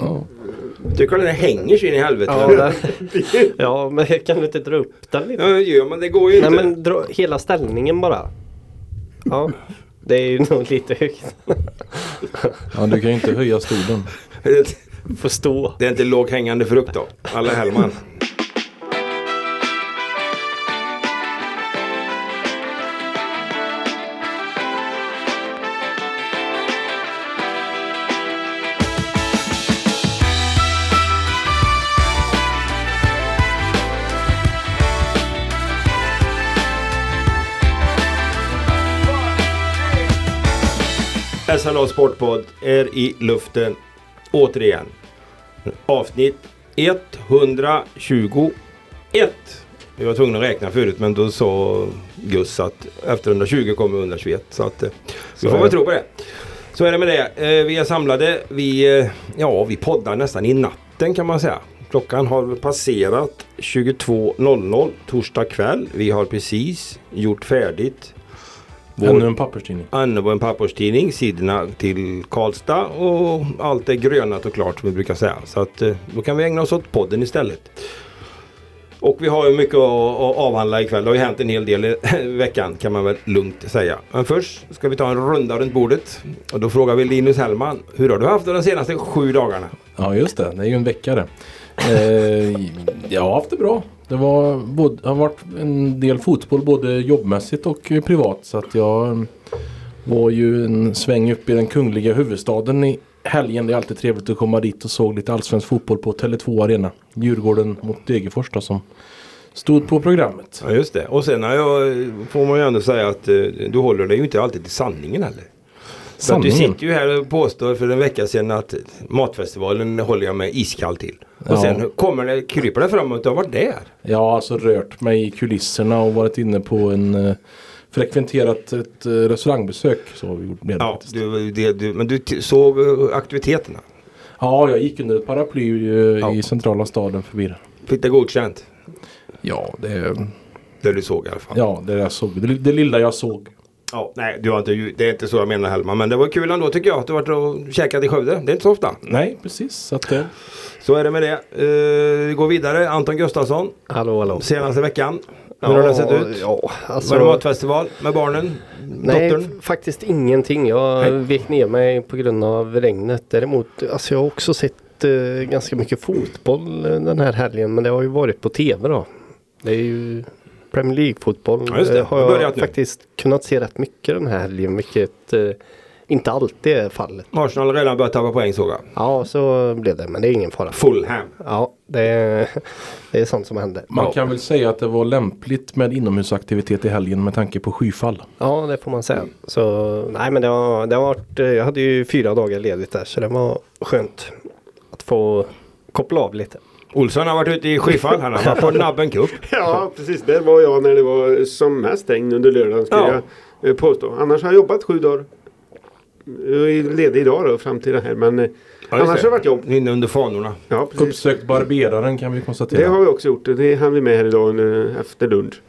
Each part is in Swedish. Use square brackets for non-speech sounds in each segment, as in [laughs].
Ja. Du den hänger så in i helvete? Ja, där. [laughs] ja, men [laughs] kan du inte dra upp den lite? Ja, gör man det går ju Nej inte. men dra hela ställningen bara. Ja, det är ju [laughs] nog lite högt. ja, du kan ju inte höja stolen. Får stå. Det är inte låg hängande frukt då. Alla Hellman. SLA Sportpodd är i luften återigen. Avsnitt 121. Vi var tvungna att räkna förut men då sa Gus att efter 120 kommer 121. Så att eh, vi får väl tro på det. Så är det med det. Eh, Vi är samlade. Vi, eh, ja, vi poddar nästan i natten kan man säga. Klockan har passerat 22.00 torsdag kväll. Vi har precis gjort färdigt vår Ännu en papperstidning. Var en papperstidning, sidorna till Karlstad och allt är grönat och klart som vi brukar säga. Så att eh, då kan vi ägna oss åt podden istället. Och vi har ju mycket att, att avhandla ikväll. Det har ju hänt en hel del i [laughs] veckan kan man väl lugnt säga. Men först ska vi ta en runda runt bordet. Och då frågar vi Linus Hellman. Hur har du haft det de senaste sju dagarna? Ja just det, det är ju en vecka det. Eh, jag har haft det bra. Det var både, har varit en del fotboll både jobbmässigt och privat. Så att jag mm, var ju en sväng upp i den kungliga huvudstaden i helgen. Det är alltid trevligt att komma dit och såg lite allsvensk fotboll på Tele2 Arena. Djurgården mot Degerfors då, som stod på programmet. Ja just det. Och sen har jag, får man ju ändå säga att eh, du håller dig ju inte alltid till sanningen heller. Att du Sanningen. sitter ju här och påstår för en vecka sedan att matfestivalen håller jag mig iskall till. Och Ja. sen kommer det, kryper det fram att du har varit där. Har alltså rört mig i kulisserna och varit inne på en eh, frekventerat ett eh, restaurangbesök. Så har vi gjort det Ja, du, det, du, men du såg eh, aktiviteterna. Ja, jag gick under ett paraply Ja. i centrala staden förbi. Fick det godkänt? Ja, det, Det du såg i alla fall. ja, det jag såg. Det, det lilla jag såg. Ja, nej, du har inte, det är inte så jag menar Hellman. Men det var kul ändå tycker jag att du varit och käkat i Skövde. Det är inte så ofta. Nej, precis. Så att det, Så är det med det. Uh, vi går vidare. Anton Gustafsson. Hallå hallå. Senaste veckan. Hur har det sett ut? Ja, alltså, Var det matfestival med barnen? nej, Dottern? faktiskt ingenting. Jag Nej. vek ner mig på grund av regnet. Däremot, alltså jag har också sett eh, ganska mycket fotboll eh, den här helgen. Men det har ju varit på tv då. Det är ju Premier League-fotboll. Ja, eh, har jag börjat nu. faktiskt kunnat se rätt mycket den här helgen. Vilket eh, inte alltid är fallet. Arsenal har redan börjat tappa poäng såg jag. Ja, så blev det. Men det är ingen fara. Fulham. Ja, det är, det är sånt som händer. man Ja. kan väl säga att det var lämpligt med inomhusaktivitet i helgen med tanke på skyfall. Ja, det får man säga. Så nej, men det har, det har varit. eh, Jag hade ju fyra dagar ledigt där så det var skönt att få koppla av lite. Olsson har varit ute i skyfall. Han har varit på [laughs] Nabben Cup. Ja, precis. Där var jag när det var som mest regn under lördagen ska Ja. jag eh, påstå. Annars har jag jobbat sju dagar. Jag är ledig idag då fram till det här. Men eh, Ja, annars har det varit jobb. Inne under fanorna. Ja, precis. Uppsökt barberaren kan vi konstatera. Det har vi också gjort. Det hann vi med här idag eh, efter lunch.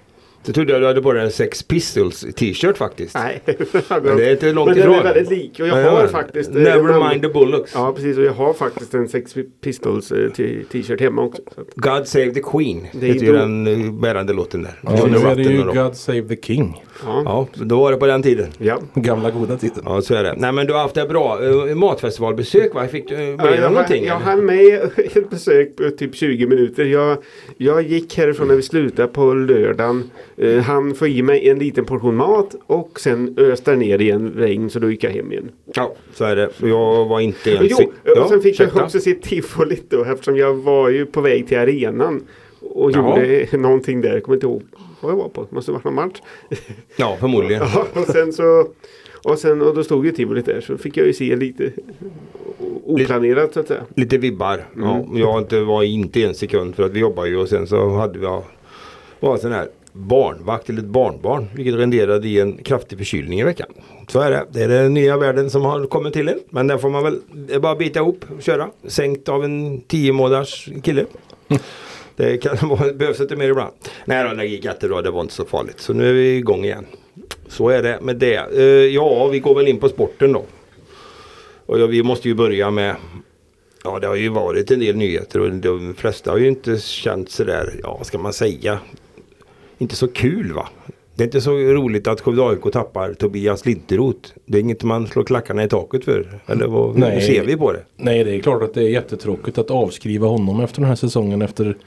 Så trodde jag du hade på dig en Sex Pistols t-shirt faktiskt. Nej. [laughs] Men det är inte långt Men den ifrån. är väldigt lik. Och jag Ja, har ja. faktiskt. eh, Never en- mind the bullocks. Ja, precis. Och jag har faktiskt en Sex Pistols eh, t-shirt hemma också. God Save the Queen. Det är heter ju då- den eh, bärande låten där. Ja, nu är det ju. God Save the King. ja. Ja, då var det på den tiden. ja. Gamla goda tiden. Ja, så är det. Nej men du har haft det bra. Uh, matfestivalbesök va? Fick du, blev Ja, jag, någonting? jag hann med [laughs] ett besök på typ 20 minuter. Jag, jag gick härifrån när vi slutade på lördagen. Eh, han få i mig en liten portion mat och sen öste ner igen regn så då gick jag hem igen. Ja, så är det. Jag var inte ens... Jo, och sen fick ursäkta. jag också se tifolit då eftersom jag var ju på väg till arenan. Och Ja. gjorde någonting där. Jag kommer inte ihåg vad jag var på. Måste varit någon match. Ja, förmodligen. Ja, och sen så och, sen, och då stod ju tivolit där så fick jag ju se lite oplanerat så att säga. Lite vibbar. Ja, Mm. jag var inte en sekund för att vi jobbar ju och sen så hade vi ja, var sån här barnvakt till ett barnbarn. Vilket renderade i en kraftig förkylning i veckan. Så är det. Det är den nya världen som har kommit till en. Men den får man väl bara bita ihop och köra. Sänkt av en 10 månaders kille. [laughs] Det kan vara, behövs inte mer ibland. Nej då, det gick jättebra. Det var inte så farligt. Så nu är vi igång igen. Så är det med det. Eh, ja, vi går väl in på sporten då. Och ja, vi måste ju börja med Ja det har ju varit en del nyheter och de flesta har ju inte känt sådär, ja vad ska man säga, inte så kul va. Det är inte så roligt att Skövde AIK tappar Tobias Linderoth. Det är inget man slår klackarna i taket för. Eller vad, Nej. hur ser vi på det? Nej, det är klart att det är jättetråkigt att avskriva honom efter den här säsongen. Efter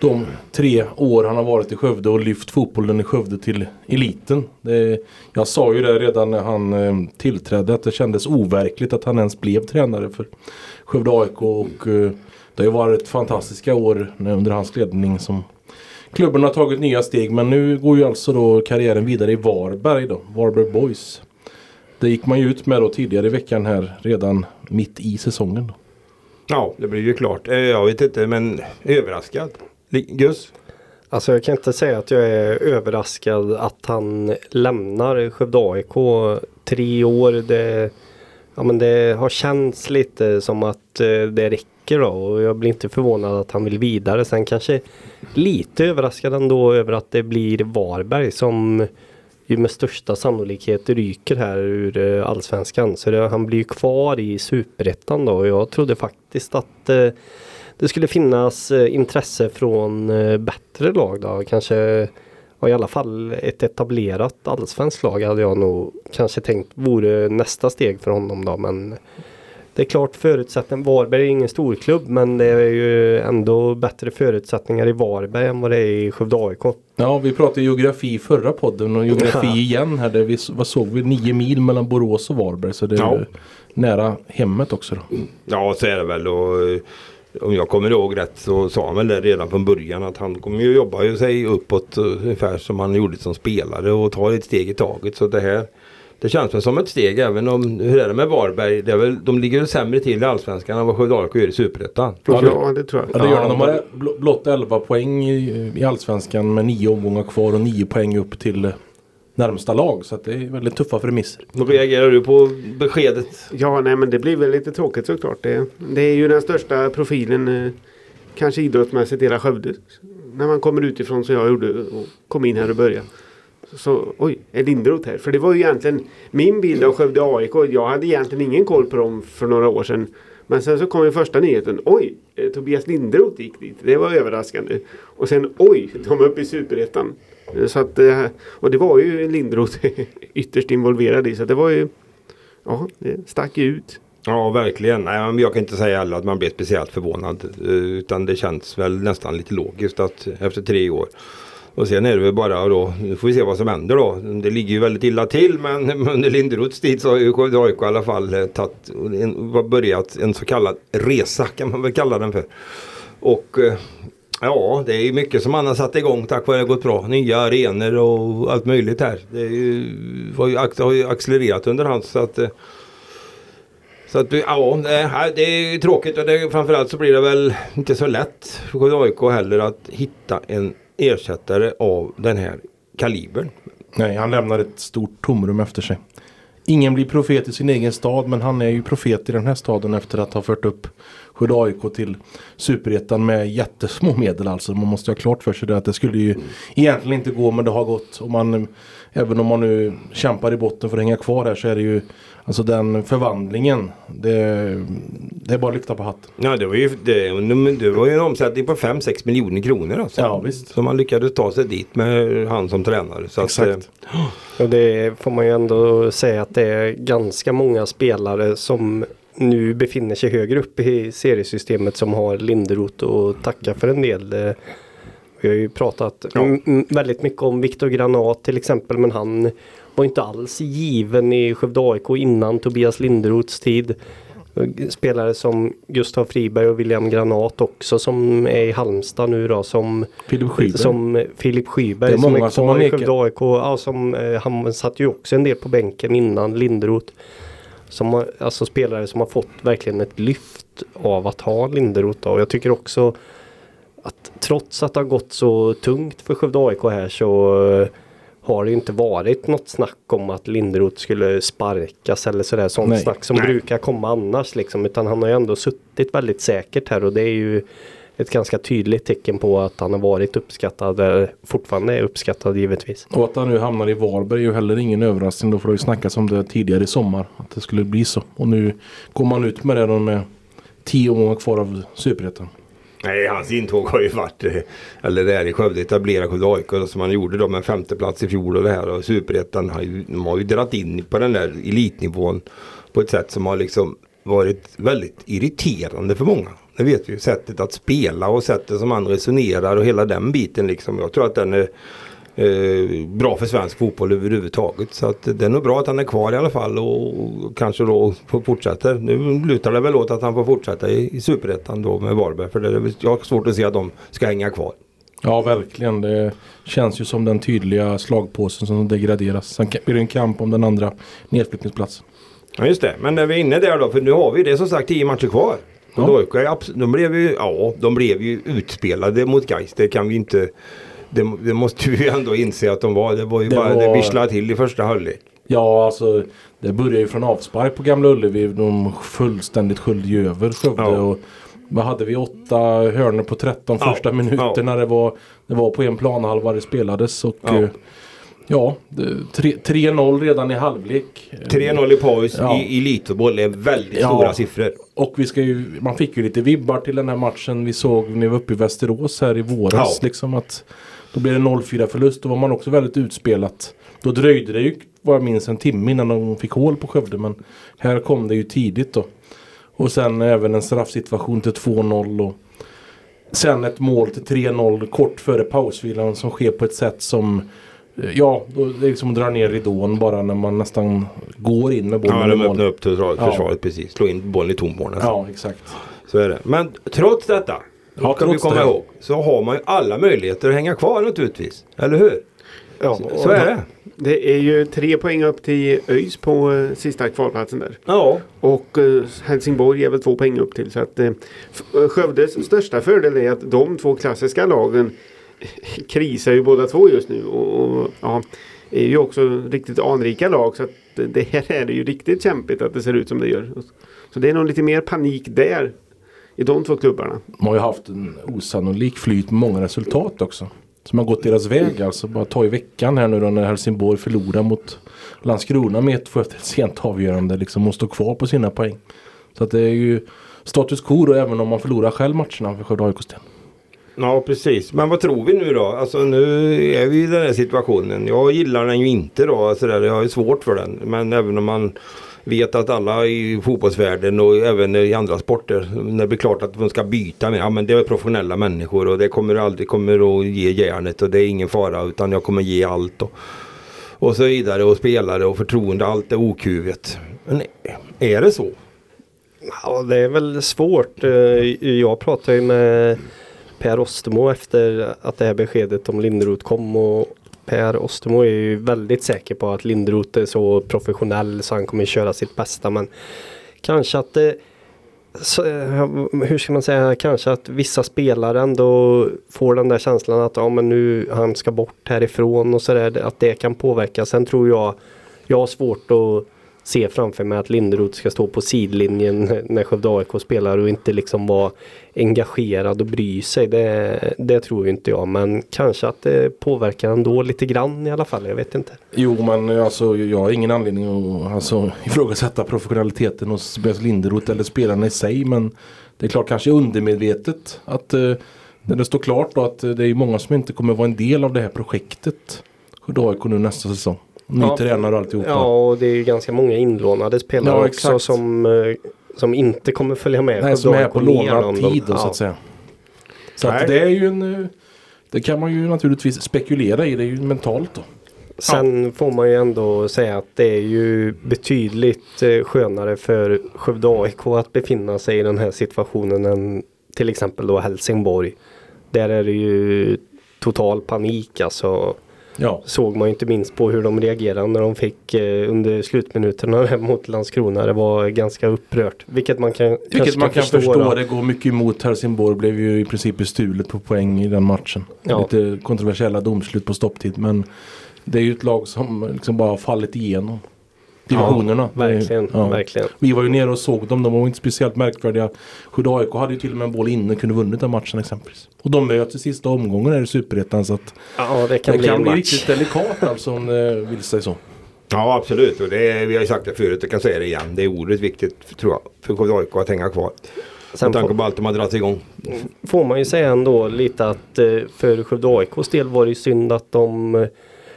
de tre år han har varit i Skövde och lyft fotbollen i Skövde till eliten. Det, jag sa ju det redan när han eh, tillträdde att det kändes overkligt att han ens blev tränare för Skövde AIK. Och, eh, det har ju varit fantastiska år under hans ledning som klubben har tagit nya steg. Men nu går ju alltså då karriären vidare i Varberg då, Varberg Boys. Det gick man ju ut med då tidigare i veckan här redan mitt i säsongen. Då. Ja, det blir ju klart. Eh, Jag vet inte, men överraskad. Gus? Alltså jag kan inte säga att jag är överraskad att han lämnar Skövde AIK. Tre år, det, ja, men det har känts lite som att eh, det räcker då. Och jag blir inte förvånad att han vill vidare. Sen kanske lite överraskad ändå över att det blir Varberg som ju med största sannolikhet ryker här ur eh, allsvenskan. Så det, han blir ju kvar i superettan då. Och jag trodde faktiskt att eh, det skulle finnas eh, intresse från eh, bättre lag då. Kanske i alla fall ett etablerat allsvenskt lag hade jag nog kanske tänkt vore nästa steg för honom då. Men det är klart förutsättningen. Varberg är ingen storklubb men det är ju ändå bättre förutsättningar i Varberg än vad det är i Skövde AIK. Ja, vi pratade geografi i förra podden och geografi igen här. Där vi, vad såg vi? Nio mil mellan Borås och Varberg. Så det är Ja. ju nära hemmet också. Då. Ja, så är det väl. Och, eh, om jag kommer ihåg rätt så sa han väl det redan från början att han kommer ju jobba ju sig uppåt eh, ungefär som han gjorde som spelare och tar ett steg i taget. Så det här det känns väl som ett steg även om, hur är det med Varberg? Det är väl, de ligger väl sämre till i Allsvenskan än vad Skövde AIK gör i Superettan. Ja, Ja, det- tror Ja, jag. det gör de. De har bl- blott 11 poäng i, i Allsvenskan med nio omgångar kvar och nio poäng upp till närmsta lag. Så att det är väldigt tuffa premisser. Då reagerar du på beskedet? Ja, nej men det blir väl lite tråkigt såklart. Det, det är ju den största profilen eh, kanske idrottsmässigt hela Skövde. När man kommer utifrån som jag gjorde och kom in här och började. Så, så oj, är Linderoth här? För det var ju egentligen min bild av Skövde AIK. Jag hade egentligen ingen koll på dem för några år sedan. Men sen så kom ju första nyheten. Oj, eh, Tobias Linderoth gick dit. Det var överraskande. Och sen oj, de är uppe i Superettan. Så att, eh, och det var ju Linderoth [laughs] ytterst involverad i. Så det var ju, ja, det stack ju ut. Ja, verkligen. Nej, men jag kan inte säga heller att man blev speciellt förvånad. Eh, utan det känns väl nästan lite logiskt att efter tre år. Och sen är det väl bara då, nu får vi se vad som händer då. Det ligger ju väldigt illa till men [laughs] under Linderoths tid så har ju Skövde AIK i alla fall eh, tatt, en, börjat en så kallad resa kan man väl kalla den för. Och ja, det är mycket som han har satt igång tack vare det har gått bra. Nya arenor och allt möjligt här. Det är ju, har ju accelererat under hans så att eh, så att, ja, det- är ju tråkigt och det, framförallt så blir det väl inte så lätt för AIK heller att hitta en ersättare av den här kalibern. Nej, han lämnar ett stort tomrum efter sig. Ingen blir profet i sin egen stad men han är ju profet i den här staden efter att ha fört upp Skövde AIK till Superettan med jättesmå medel alltså. Man måste ha klart för sig det att det skulle ju egentligen inte gå men det har gått. Och man, även om man nu kämpar i botten för att hänga kvar här så är det ju Alltså den förvandlingen. Det, det är bara att lyfta på hatten. Ja, det var ju, det, det var ju en omsättning på 5-6 miljoner kronor alltså. Ja, visst. Så man lyckades ta sig dit med han som tränare. Så Exakt. Att, eh, Och det får man ju ändå säga att det är ganska många spelare som nu befinner sig högre upp i seriesystemet som har Linderoth att tacka för en del. Eh, Vi har ju pratat Ja. väldigt mycket om Viktor Granat till exempel men han var inte alls given i Skövde AIK innan Tobias Linderoths tid. Spelare som Gustav Friberg och William Granat också som är i Halmstad nu då som Filip Schyberg. som Filip Det är som är som kvar har i. Skövde AIK. Ja, som, eh, han satt ju också en del på bänken innan Linderoth. Som har, alltså spelare som har fått verkligen ett lyft av att ha Linderoth. Och jag tycker också att trots att det har gått så tungt för Skövde AIK här så eh, har det ju inte varit något snack om att Linderoth skulle sparkas eller sådär sånt Nej. snack som Nej. brukar komma annars liksom. Utan han har ju ändå suttit väldigt säkert här och det är ju ett ganska tydligt tecken på att han har varit uppskattad, eller fortfarande är uppskattad givetvis. Och att han nu hamnar i Varberg är ju heller ingen överraskning. Då får det ju snackas om det tidigare i sommar. Att det skulle bli så. Och nu går man ut med det då med tio månader kvar av Superettan. Nej, hans intåg har ju varit, eh, eller det är i Skövde, etablera Skövde AIK som han gjorde då med en femteplats i fjol och det här och Superettan har ju, de har ju dragit in på den där elitnivån på ett sätt som har liksom varit väldigt irriterande för många. Det vet vi ju, sättet att spela och sättet som han resonerar och hela den biten liksom. Jag tror att den är eh, bra för svensk fotboll överhuvudtaget. Så att det är nog bra att han är kvar i alla fall och kanske då får fortsätta. Nu lutar det väl åt att han får fortsätta i, i Superettan då med Varberg. För det är, jag har svårt att se att de ska hänga kvar. Ja, verkligen. Det känns ju som den tydliga slagpåsen som degraderas. Sen blir det en kamp om den andra nedflyttningsplatsen. Ja just det, men när vi är inne där då, för nu har vi det som sagt 10 matcher kvar. Ja. Abs- de, blev ju, ja, de blev ju utspelade mot Gais. Det kan vi inte det, det måste [laughs] vi ju ändå inse att de var. Det var ju Det bara var- det visslade till i första halvlek. Ja, alltså det började ju från avspark på Gamla Ullevi. De fullständigt sköljde ju över Skövde. Ja. Och vad hade vi? Åtta hörnor på 13 Ja, första minuterna. ja. Det, var, det var på en planhalva det spelades. Och Ja. ja, ja det- tre- 3-0 redan i halvlek. 3-0 i paus Ja. i, i elitfotboll är väldigt Ja. stora siffror. Och vi ska ju, man fick ju lite vibbar till den här matchen vi såg när vi var uppe i Västerås här i våras. Ja. Liksom att då blev det 0-4 förlust. Då var man också väldigt utspelat. Då dröjde det ju vad jag minns en timme innan de fick hål på Skövde. Men här kom det ju tidigt då. Och sen även en straffsituation till 2-0. Och sen ett mål till 3-0 kort före pausvilan som sker på ett sätt som Ja, det är liksom att dra ner ridån bara när man nästan går in med bollen Ja, i de öppnar upp Ja. försvaret precis. Slå in bollen i tom nästan. Ja, exakt. Så är det. Men trots detta. Ja, ska vi trots komma det. ihåg. Så har man ju alla möjligheter att hänga kvar naturligtvis. Eller hur? Ja, Så, så är det. Det är ju tre poäng upp till ÖIS på eh, sista kvalplatsen där. Ja. Och eh, Helsingborg är väl två poäng upp till. Så att, eh, Skövdes största fördel är att de två klassiska lagen [laughs] krisar ju båda två just nu. Och, och ja, är ju också riktigt anrika lag. Så att det här är ju riktigt kämpigt att det ser ut som det gör. Så det är nog lite mer panik där. I de två klubbarna. De har ju haft en osannolik flyt med många resultat också. Som har gått deras väg alltså. Bara ta i veckan här nu då när Helsingborg förlorar mot Landskrona med 1-2 efter ett sent avgörande. Liksom och står kvar på sina poäng. Så att det är ju status quo då även om man förlorar själv matcherna för Skövde AIKs del. Ja precis. Men vad tror vi nu då? Alltså nu är vi i den här situationen. Jag gillar den ju inte då. Alltså där, jag har ju svårt för den. Men även om man vet att alla i fotbollsvärlden och även i andra sporter. När det blir klart att de ska byta med. Ja men det är professionella människor och det kommer aldrig kommer att ge järnet och det är ingen fara utan jag kommer ge allt. Och, och så vidare och spelare och förtroende. Allt är okuvet. Men är det så? Ja, det är väl svårt. Eh, jag pratar ju med Per Ostermo efter att det här beskedet om Lindroth kom och Per Ostermo är ju väldigt säker på att Lindroth är så professionell så han kommer köra sitt bästa men kanske att det så, eh, hur ska man säga, kanske att vissa spelare ändå får den där känslan att ja, men nu han ska bort härifrån och sådär. Att det kan påverka. Sen tror jag, jag har svårt att se framför mig att Linderoth ska stå på sidlinjen när Skövde AIK spelar och inte liksom vara engagerad och bry sig. Det, det tror ju inte jag. Men kanske att det påverkar ändå lite grann i alla fall. Jag vet inte. Jo men eh, alltså jag har ingen anledning att alltså, ifrågasätta professionaliteten hos Tobias Linderoth eller spelarna i sig. Men det är klart kanske undermedvetet att eh, när det står klart då att eh, det är många som inte kommer vara en del av det här projektet. Skövde AIK nu nästa säsong. Ny Ja. tränare och alltihopa. Ja, och det är ju ganska många inlånade spelare Ja, också som, eh, som inte kommer följa med. Nej, som är på lånad tid då, så ja. att säga. Så att det är ju en eh, Det kan man ju naturligtvis spekulera i. Det är ju mentalt då. Sen får man ju ändå säga att det är ju betydligt eh, skönare för Skövde AIK att befinna sig i den här situationen än till exempel då Helsingborg. Där är det ju total panik alltså. Ja. Såg man ju inte minst på hur de reagerade när de fick eh, under slutminuterna [laughs] mot Landskrona. Det var ganska upprört. Vilket man kan, Vilket man kan förstå. då. Det går mycket emot. Helsingborg blev ju i princip bestulet på poäng i den matchen. Ja. Lite kontroversiella domslut på stopptid. Men det är ju ett lag som liksom bara har fallit igenom. Divisionerna. Verkligen, Ja. verkligen. Vi var ju nere och såg dem. De var inte speciellt märkvärdiga. Skövde AIK hade ju till och med en boll inne. Kunde vunnit den matchen exempelvis. Och de möts i sista omgången här i Superettan. Så att Ja, det kan det bli kan bli match. riktigt delikat alltså om det vill sig så. Ja absolut och det vi har ju sagt det förut, jag kan säga det igen. Det är oerhört viktigt tror jag för Skövde AIK att hänga kvar. Sen Med tanke på allt de har dragit igång. får man ju säga ändå lite att eh, för Skövde AIKs del var det ju synd att de eh,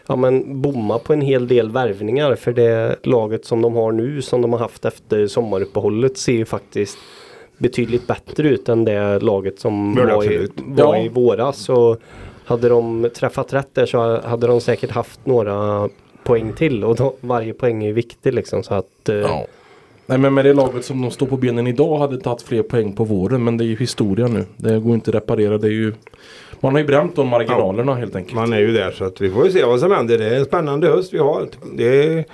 ja, men bomma på en hel del värvningar för det laget som de har nu som de har haft efter sommaruppehållet ser ju faktiskt betydligt bättre ut än det laget som det var, i, var Ja. i våras. Så hade de träffat rätt där så hade de säkert haft några poäng till och då, varje poäng är viktig liksom så att eh, Ja. Nej men med det laget som de står på benen idag hade tagit fler poäng på våren. Men det är ju historia nu. Det går inte att reparera. Det är ju, man har ju bränt de marginalerna helt enkelt. Man är ju där så att vi får ju se vad som händer. Det är en spännande höst vi har. Det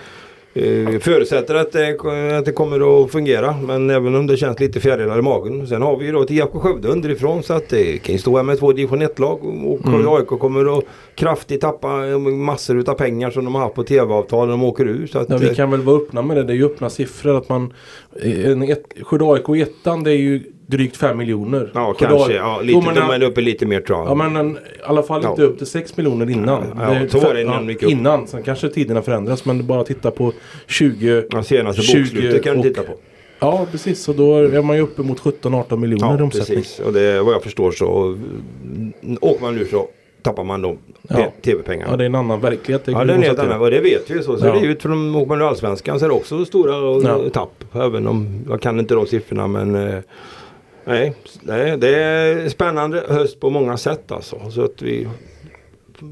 eh, förutsätter att det, att det kommer att fungera. Men även om det känns lite fjärilar i magen. Sen har vi ju då ett IFK Skövde underifrån. Så att det kan ju stå här med två division 1-lag. Och Mm. AIK kommer att kraftigt tappa massor utav pengar som de har haft på tv-avtal när de åker ur. Så att, Ja, vi eh, kan väl vara öppna med det. Det är ju öppna siffror. att man en ett, Skövde AIK ettan det är ju drygt 5 miljoner. Ja kanske. AIK Ja, lite, men, de är uppe lite mer jag. Ja men en, i alla fall inte Ja. upp till 6 miljoner innan. Ja, så var det innan upp. Innan. Sen kanske tiderna förändras. Men bara titta på 20. Ja, senaste 20 bokslutet kan du och- titta på. Ja precis. Så då är man ju uppe mot 17-18 miljoner i Ja, omsättning. precis. Och det, vad jag förstår så åker man nu så tappar man de Ja. tv-pengarna. Ja det är en annan verklighet. Ja det är en annan. Det vet vi ju. Så ser Ja. det ut. De åker man ur Allsvenskan så är det också stora Ja. ja. tapp. Även om jag kan inte de siffrorna men eh, Nej, nej, det är spännande höst på många sätt alltså. Så att vi,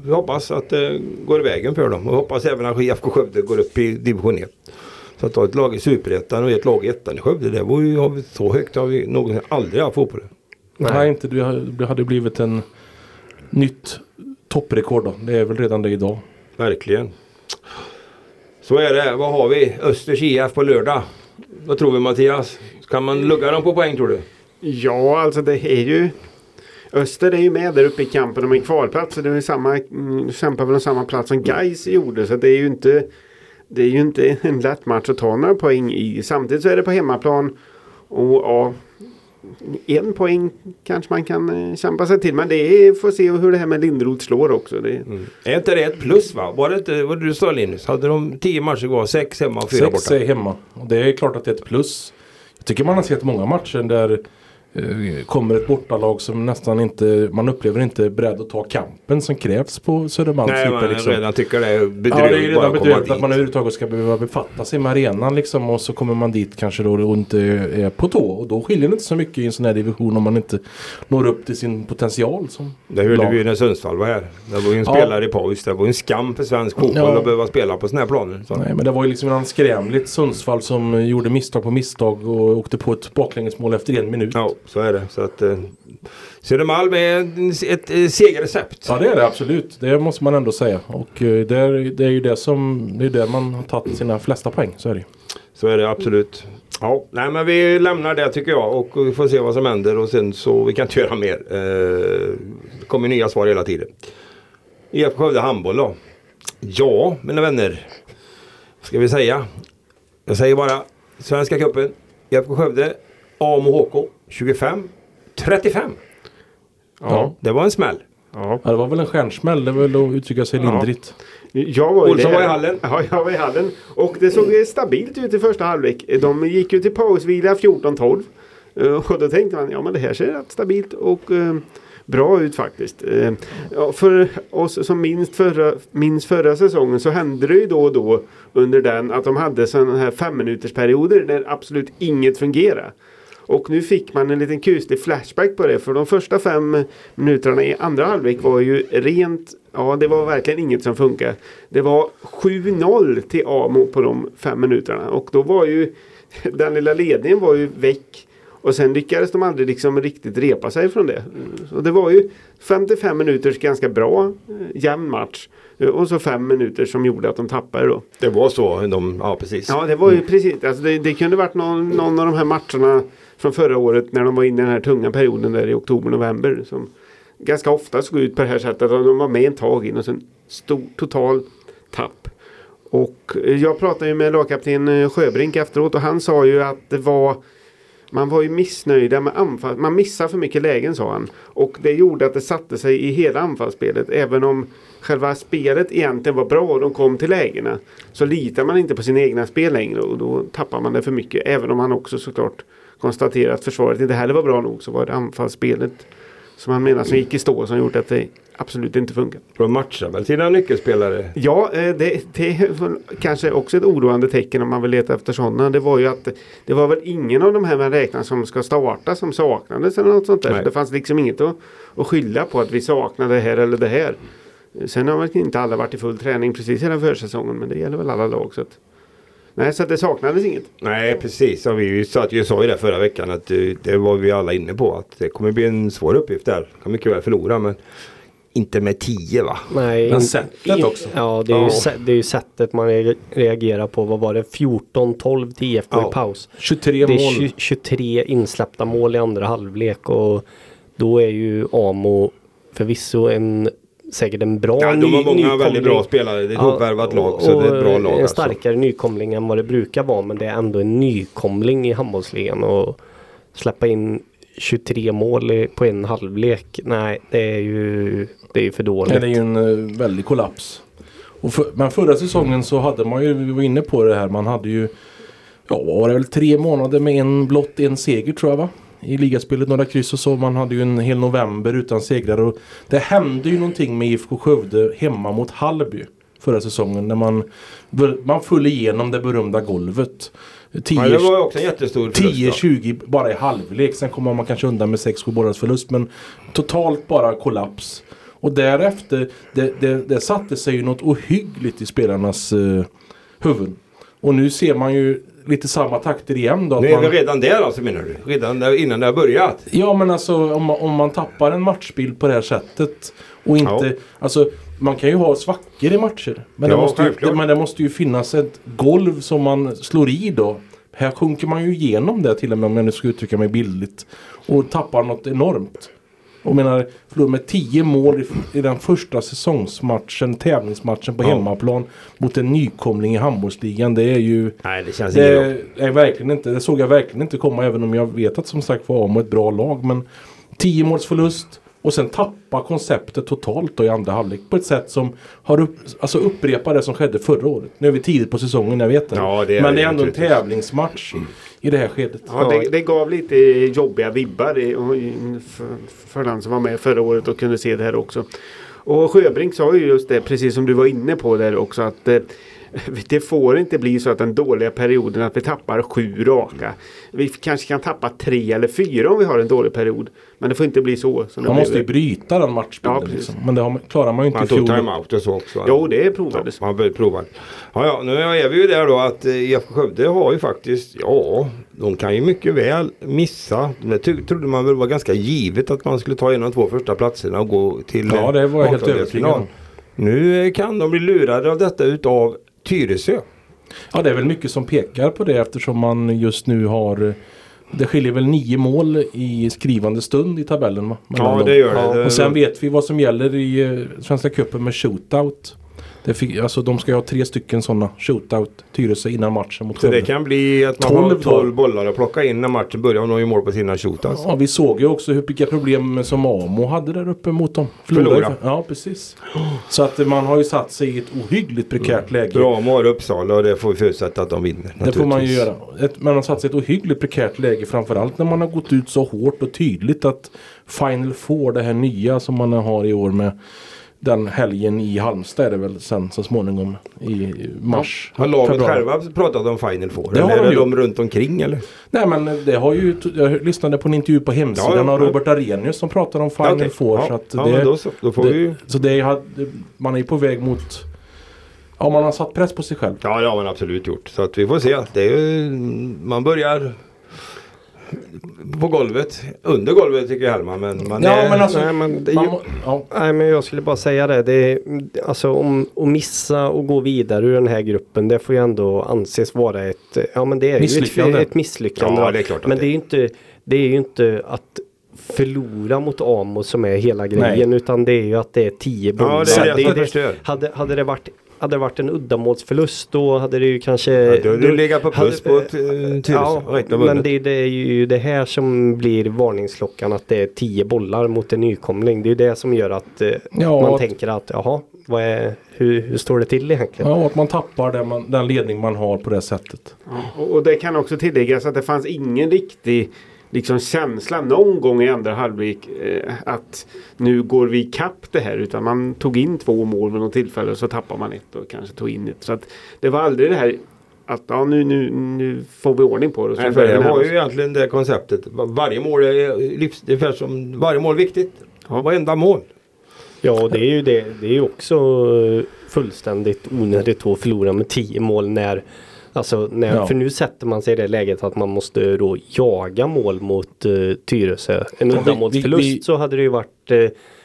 vi hoppas att det går i vägen för dem. Och hoppas även att IFK Skövde går upp i division 1. Så att ha ett lag i Superettan och ett lag i ettan i Skövde. Det var ju har vi, så högt har vi någonsin aldrig haft fotboll. Nej, inte det hade- blivit en nytt topprecord då. Det är väl redan det idag. Verkligen. Så är det. Vad har vi? Östers IF på lördag. Vad tror vi Mattias? Kan man lugga dem på poäng tror du? Ja, alltså det är ju Öster är ju med där uppe i kampen om en kvalplats. Det är samma, mm, kämpar väl om samma plats som Gais gjorde. Så det är ju inte Det är ju inte en lätt match att ta några poäng i. Samtidigt så är det på hemmaplan. Och ja, en poäng kanske man kan eh, kämpa sig till. Men det är, får se hur det här med Lindroth slår också. Det, Är inte det ett plus va? Var det inte vad du sa Linus? Hade de tio matcher kvar? Sex hemma och fyra Sex borta? är hemma. Och det är klart att det är ett plus. Jag tycker man har sett många matcher där kommer ett bortalag som nästan inte, man upplever inte beredd att ta kampen som krävs på Södermalms Nej, man liksom. redan tycker det är Ja, bedrövligt det är redan att bedrövligt att dit. man överhuvudtaget ska behöva befatta sig med arenan liksom och så kommer man dit kanske då och inte är på tå. Och då skiljer det inte så mycket i en sån här division om man inte når upp till sin potential. Som Det hörde vi ju när Sundsvall var här. Det var ju en Ja. spelare i paus. Det var ju en skam för svensk fotboll Ja. att behöva spela på såna här planer. Så. Nej men det var ju liksom en skrämligt Sundsvall som gjorde misstag på misstag och åkte på ett baklängesmål efter en minut. Ja, så är det. Så att, eh, Södermalm är ett, ett, ett segerrecept. Ja det är det absolut. Det måste man ändå säga. Och eh, det är, det är ju det som det är där man har tagit sina flesta poäng. Så är det. Så är det absolut. Ja, nej men vi lämnar det tycker jag och vi får se vad som händer och sen så vi kan inte göra mer. Eh, det kommer nya svar hela tiden. IFK Skövde handboll då. Ja, mina vänner. Vad ska vi säga? Jag säger bara Svenska cupen. IFK Skövde. AMO HK 25 35. Ja. Det var en smäll. ja. Ja, det var väl en stjärnsmäll. Det är väl att uttrycka sig Ja. lindrigt. Jag var Olsson var i hallen. Ja, jag var i hallen. Och det såg stabilt ut i första halvlek. De gick ju till pausvila 14-12. Eh, Och då tänkte man, ja men det här ser rätt stabilt och eh, bra ut faktiskt. Eh, ja, för oss som minns förra, minns förra säsongen så hände det ju då och då under den att de hade sådana här femminutersperioder där absolut inget fungerade. Och nu fick man en liten kuslig flashback på det. För de första fem minuterna i andra halvlek var ju rent, ja det var verkligen inget som funkar. Det var 7-0 till Amo på de fem minuterna. Och då var ju [laughs] den lilla ledningen var ju väck. Och sen lyckades de aldrig liksom riktigt repa sig från det. Så det var ju 55 minuters ganska bra eh, jämn match. Eh, Och så fem minuter som gjorde att de tappade då. Det var så. De, ja, precis. Ja, det var ju precis. Alltså det, det kunde varit någon, någon av de här matcherna från förra året när de var inne i den här tunga perioden där i oktober-november. Som ganska ofta såg ut på det här sättet. Att de var med ett tag in och sen stor total tapp. Och eh, jag pratade ju med lagkapten eh, Sjöbrink efteråt och han sa ju att det var man var ju missnöjda med anfall. Man missade för mycket lägen sa han. Och det gjorde att det satte sig i hela anfallsspelet. Även om själva spelet egentligen var bra och de kom till lägena. Så litar man inte på sina egna spel längre och då tappar man det för mycket. Även om han också såklart konstatera att försvaret inte heller var bra nog så var det anfallsspelet som han menar som gick i stå som gjort att det absolut inte funkar. De matchar väl sina nyckelspelare? Ja, eh, det, det är kanske också ett oroande tecken om man vill leta efter sådana. Det var ju att det var väl ingen av de här man räknar som ska starta som saknades eller något sånt där. Nej. Det fanns liksom inget att, att skylla på att vi saknade det här eller det här. Sen har väl inte alla varit i full träning precis hela försäsongen men det gäller väl alla lag. Så att, nej, så det saknades inget. Nej precis, och vi satt ju sa ju det förra veckan att eh, det var vi alla inne på att det kommer bli en svår uppgift där. Kan mycket väl förlora men inte med 10 va? Nej, Men sättet också. Ja, det är, ju, Ja. sä- det är ju sättet man re- reagerar på. Vad var det? 14-12 till IFK Ja. i paus. 23 Det är mål. 20, 23 insläppta mål i andra halvlek och då är ju Amo förvisso en säkert en bra Ja, de har många nykomling. väldigt bra spelare. Det är ett hopvärvat lag så det är ett bra och lag. En Alltså. starkare nykomling än vad det brukar vara men det är ändå en nykomling i handbollsligan och släppa in 23 mål på en halvlek. Nej, det är ju, det är ju för dåligt. Det är ju en eh, väldig kollaps. Och för, men förra säsongen så hade man ju, vi var inne på det här, man hade ju Ja, var det väl tre månader med en blott en seger tror jag va? I ligaspelet, några kryss och så. Man hade ju en hel november utan segrar. Och det hände ju någonting med IFK Skövde hemma mot Hallby förra säsongen. När man, man föll igenom det berömda golvet. 10, Ja, det var ju också en jättestor förlust. då. 10-20 bara i halvlek. Sen kommer man kanske undan med 6-7 bollars förlust. Men totalt bara kollaps. Och därefter, det, det, det satte sig ju något ohyggligt i spelarnas eh, huvuden. Och nu ser man ju lite samma takter igen då. Nu är man, vi redan där alltså menar du? Redan där, innan det har börjat? Ja men alltså om man, om man tappar en matchbild på det här sättet. Och inte, Ja. alltså man kan ju ha svackor i matcher. Men, Ja, det måste ju, det, men det måste ju finnas ett golv som man slår i då. Här sjunker man ju igenom det till och med om jag nu ska uttrycka mig bildligt. Och tappar något enormt. Och menar, förlorar med 10 mål i, i den första säsongsmatchen, tävlingsmatchen på Ja. hemmaplan mot en nykomling i handbollsligan. Det är ju Nej det känns inget bra. det, är verkligen inte, det såg jag verkligen inte komma även om jag vet att som sagt var Amo ett bra lag. Men 10 måls förlust och sen tappa konceptet totalt då i andra halvlek på ett sätt som har upp, alltså upprepar det som skedde förra året. Nu är vi tidigt på säsongen, jag vet det. Ja, det men det är ändå en tävlingsmatch i det här skedet. Ja, det, det gav lite jobbiga vibbar i- och i- för, för den som var med förra året och kunde se det här också. Och Sjöbrink sa ju just det, precis som du var inne på där också, att eh, [laughs] det får inte bli så att den dåliga perioden att vi tappar sju raka. Vi kanske kan tappa tre eller fyra om vi har en dålig period. Men det får inte bli så. Som Man måste ju bryta den matchbilden. Ja, liksom. Men det man- klarar man ju inte Man i tog fjol. timeout och så också. Jo, det provades. Man började prova. Ja, ja, nu är vi ju där då att eh, IFK Skövde har ju faktiskt, ja, de kan ju mycket väl missa. Det trodde man väl var ganska givet att man skulle ta en av de två första platserna och gå till Ja, eh, det var jag helt övertygad om. Nu eh, kan de bli lurade av detta utav Tyresö. Ja det är väl mycket som pekar på det eftersom man just nu har Det skiljer väl nio mål i skrivande stund i tabellen va? Ja, dem. det gör det. Ja, Det- Och sen vet vi vad som gäller i eh, Svenska cupen med shootout. Det fick, alltså de ska ju ha tre stycken sådana shootout Tyresö innan matchen mot Så det Skövde. kan bli att man 12 har då. 12 bollar att plocka in när matchen börjar om de gör mål på sina shootouts. Ja vi såg ju också hur, vilka problem som Amo hade där uppe mot dem. Förlora. ju- Ja precis. Så att man har ju satt sig i ett ohyggligt prekärt läge. Bra mål Uppsala och det får vi förutsätta att de vinner. Det får man ju göra. Ett, man har satt sig i ett ohyggligt prekärt läge framförallt när man har gått ut så hårt och tydligt att Final Four, det här nya som man har i år med den helgen i Halmstad är det väl sen så småningom i mars. Har laget februari. själva pratat om Final Four? Det har eller de är det gjort. de runt omkring eller? Nej men det har ju, jag lyssnade på en intervju på hemsidan Ja, ja, av ja. Robert Arrhenius som pratar om Final Okej. Four. Ja, Så, att ja, det, då så. Då får det, vi ju... så det är, man är ju på väg mot Ja man har satt press på sig själv. Ja, det har man absolut gjort. Så att vi får se. Det är ju, man börjar på golvet. Under golvet tycker jag Hellman. Men man Ja är, men alltså Nej, men det är man, ju- må- ja. Nej men jag skulle bara säga det. det är, alltså om att missa och gå vidare ur den här gruppen det får ju ändå anses vara ett, ja men det är Misslyckande. ett, ett misslyckande. Ja, det är klart men det är ju inte, det är ju inte att förlora mot Amo som är hela grejen utan det är ju att det är 10 Ja, bollar. det är det Så som förstör. hade, hade det varit hade det varit en uddamålsförlust då hade det ju kanske... Ja, då hade du legat på plus hade- på ett, eh, Tyresö. Ja, men det, det är ju det här som blir varningsklockan att det är 10 bollar mot en nykomling. Det är ju det som gör att eh, Ja, man att- tänker att jaha, vad är, hur, hur står det till egentligen? Ja, att man tappar den, man, den ledning man har på det sättet. Och, och det kan också tilläggas att det fanns ingen riktig liksom känsla någon gång i andra halvlek eh, att nu går vi kapp det här utan man tog in två mål vid något tillfälle och så tappar man ett och kanske tog in ett. Så att det var aldrig det här att ja, nu, nu, nu får vi ordning på det. och så Nej, för det var ju egentligen det konceptet. Varje mål är livs, det är ungefär som varje mål är viktigt. Ja. Varenda mål. Ja, och det är ju det. Det är ju också eh, fullständigt onödigt att förlora med 10 mål när Alltså när, Ja. för nu sätter man sig i det läget att man måste då jaga mål mot uh, Tyresö. En Ja, uddamålsförlust vi- så hade det ju varit eh,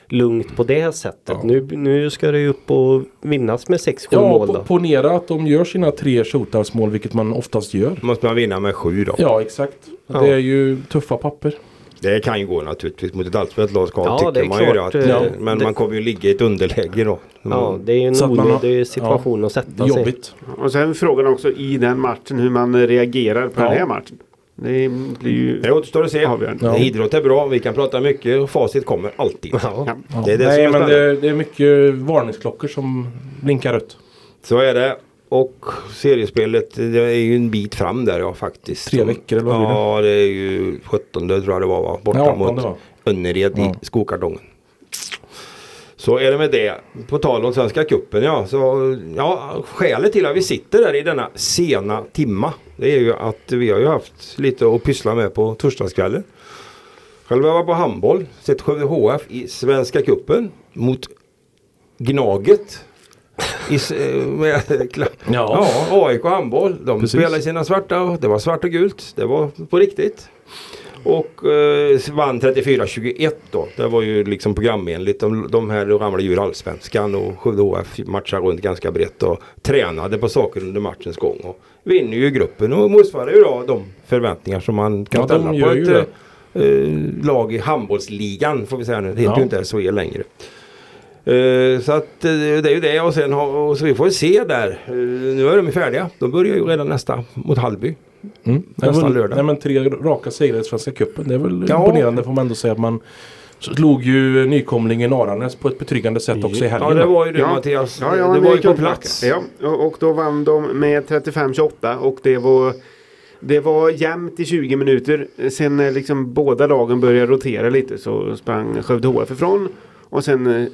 lugnt på det sättet. Ja. Nu, nu ska det ju upp och vinnas med 6-7 Ja, mål då. ponera att de gör sina tre shootoutmål, vilket man oftast gör. Måste man vinna med sju då. Ja, exakt. Ja. Det är ju tuffa papper. Det kan ju gå naturligtvis mot ett allspelat lag ska Ja, tycker det är man ju klart, det. Att, eh, men det- man kommer ju ligga i ett underläge då. Ja, det är ju en att har- onödig situation att sätta är sig jobbigt. Och sen frågan också i den matchen hur man reagerar på Ja. den här matchen. Det blir ju Det återstår att se. Ja. Idrott är bra, vi kan prata mycket och facit kommer alltid. Ja. Ja. Ja. Det är det Nej, men det, det är mycket varningsklockor som blinkar rött. Så är det. Och seriespelet det är ju en bit fram där ja faktiskt. Tre veckor, eller vad blir det? Ja det är ju 17 tror jag det var va? Borta Ja, mot. Önnered Ja. i skokartongen. Så är det med det. På tal om Svenska Cupen ja. Så, ja. Skälet till att vi sitter där i denna sena timma. Det är ju att vi har ju haft lite att pyssla med på torsdagskvällen. Själv har jag varit på handboll. Sett Skövde HF i Svenska Cupen mot Gnaget. Eh, med, kla- Ja. ja, AIK handboll. De Precis. spelade sina svarta. och Det var svart och gult. Det var på riktigt. Och eh, vann 34-21 då. Det var ju liksom programenligt. De, de här ramlade ur allsvenskan och Skövde HF matchade runt ganska brett och tränade på saker under matchens gång. Och vinner ju gruppen och motsvarar ju då de förväntningar som man kan Ja, ställa på ett eh, lag i handbollsligan får vi säga nu. Det heter Ja. ju inte SHE längre. Eh, så att eh, det är ju det och sen har, och så vi får se där. Eh, nu är de färdiga. De börjar ju redan nästa mot Hallby. Mm. Nej, men- lördag. Nej, men tre raka segrar i Svenska cupen. Det är väl Ja. imponerande får man ändå säga. att Man slog ju nykomlingen Aranäs på ett betryggande sätt också i helgen. Ja det var ju det Ja. Mattias. Ja, ja, det var ju på plats. Ja, och, och då vann de med 35-28 och det var det var jämnt i 20 minuter. Sen när liksom båda lagen började rotera lite så sprang Skövde HF ifrån. Och sen eh,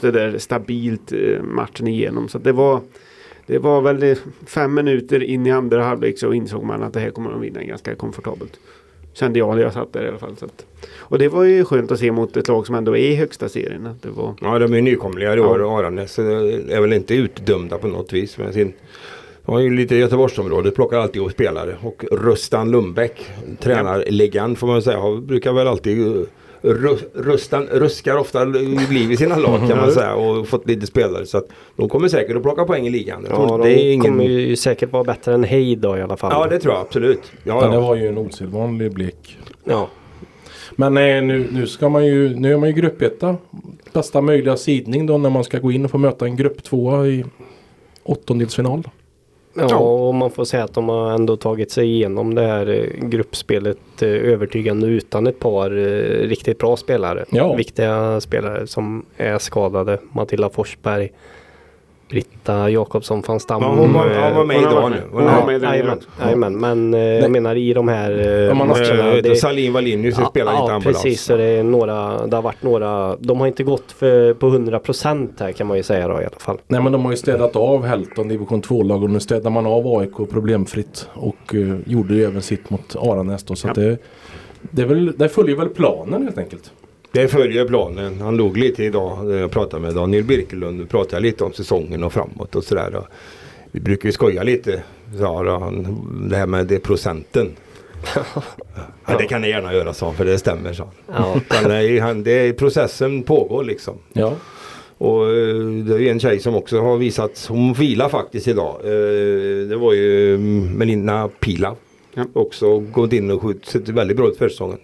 det där stabilt eh, matchen igenom. Så det var det var väl eh, fem minuter in i andra halvlek så insåg man att det här kommer de vinna ganska komfortabelt. Kände jag när jag satt där i alla fall. Att, och det var ju skönt att se mot ett lag som ändå är i högsta serien. Det var, Ja de är nykomlingar i år Ja. Aranäs. är väl inte utdömda på något vis. Men sin, de har ju lite Göteborgsområdet. Plockar alltid ihop spelare. Och Rustan Lundbäck. Tränarlegend får man säga. har- Brukar väl alltid Ru- Rustan ruskar ofta liv i sina lag kan man säga och fått lite spelare så att de kommer säkert att plocka poäng i ligan. Ja, det är de ingen... kommer ju säkert vara bättre än Heid då i alla fall. Ja det tror jag absolut. Ja, Men det ja. var ju en osedvanlig blek. ja. Men nej, nu, nu ska man ju, nu är man ju gruppetta. Bästa möjliga sidning då när man ska gå in och få möta en grupp tvåa i åttondelsfinal. Ja, och man får säga att de har ändå tagit sig igenom det här eh, gruppspelet eh, övertygande utan ett par eh, riktigt bra spelare. Ja. Viktiga spelare som är skadade. Matilda Forsberg, Britta Jakobsson van Stam. Ja, hon, var, hon var med Hon idag nu. Hon var med. Jajamän, men eh, jag menar i de här eh, Ja, man matcherna. Eh, det- Salin Wallinius Ja, spelar inte ja ambulans. precis. Så det, är några, det har varit några. De har inte gått för, på 100% här kan man ju säga då i alla fall. Nej men de har ju städat av Helton division 2-lag och nu städar man av AIK problemfritt. Och uh, gjorde ju även sitt mot Aranäs då. Så att det, det, är väl, det följer väl planen helt enkelt. Det följer planen. Han låg lite idag när jag pratade med Daniel Birkelund. Vi pratade lite om säsongen och framåt och sådär. Vi brukar ju skoja lite. Sa då, han, det här med det procenten. ja, det kan ni gärna göra sa han, för det stämmer sa han. Ja. Utan det är- han. Det är, processen pågår liksom. Ja. Och eh, det är en tjej som också har visat, hon vilar faktiskt idag. Eh, Det var ju mm, Melina Pila. Ja. Också gått in och skjutit väldigt bra ut för säsongen.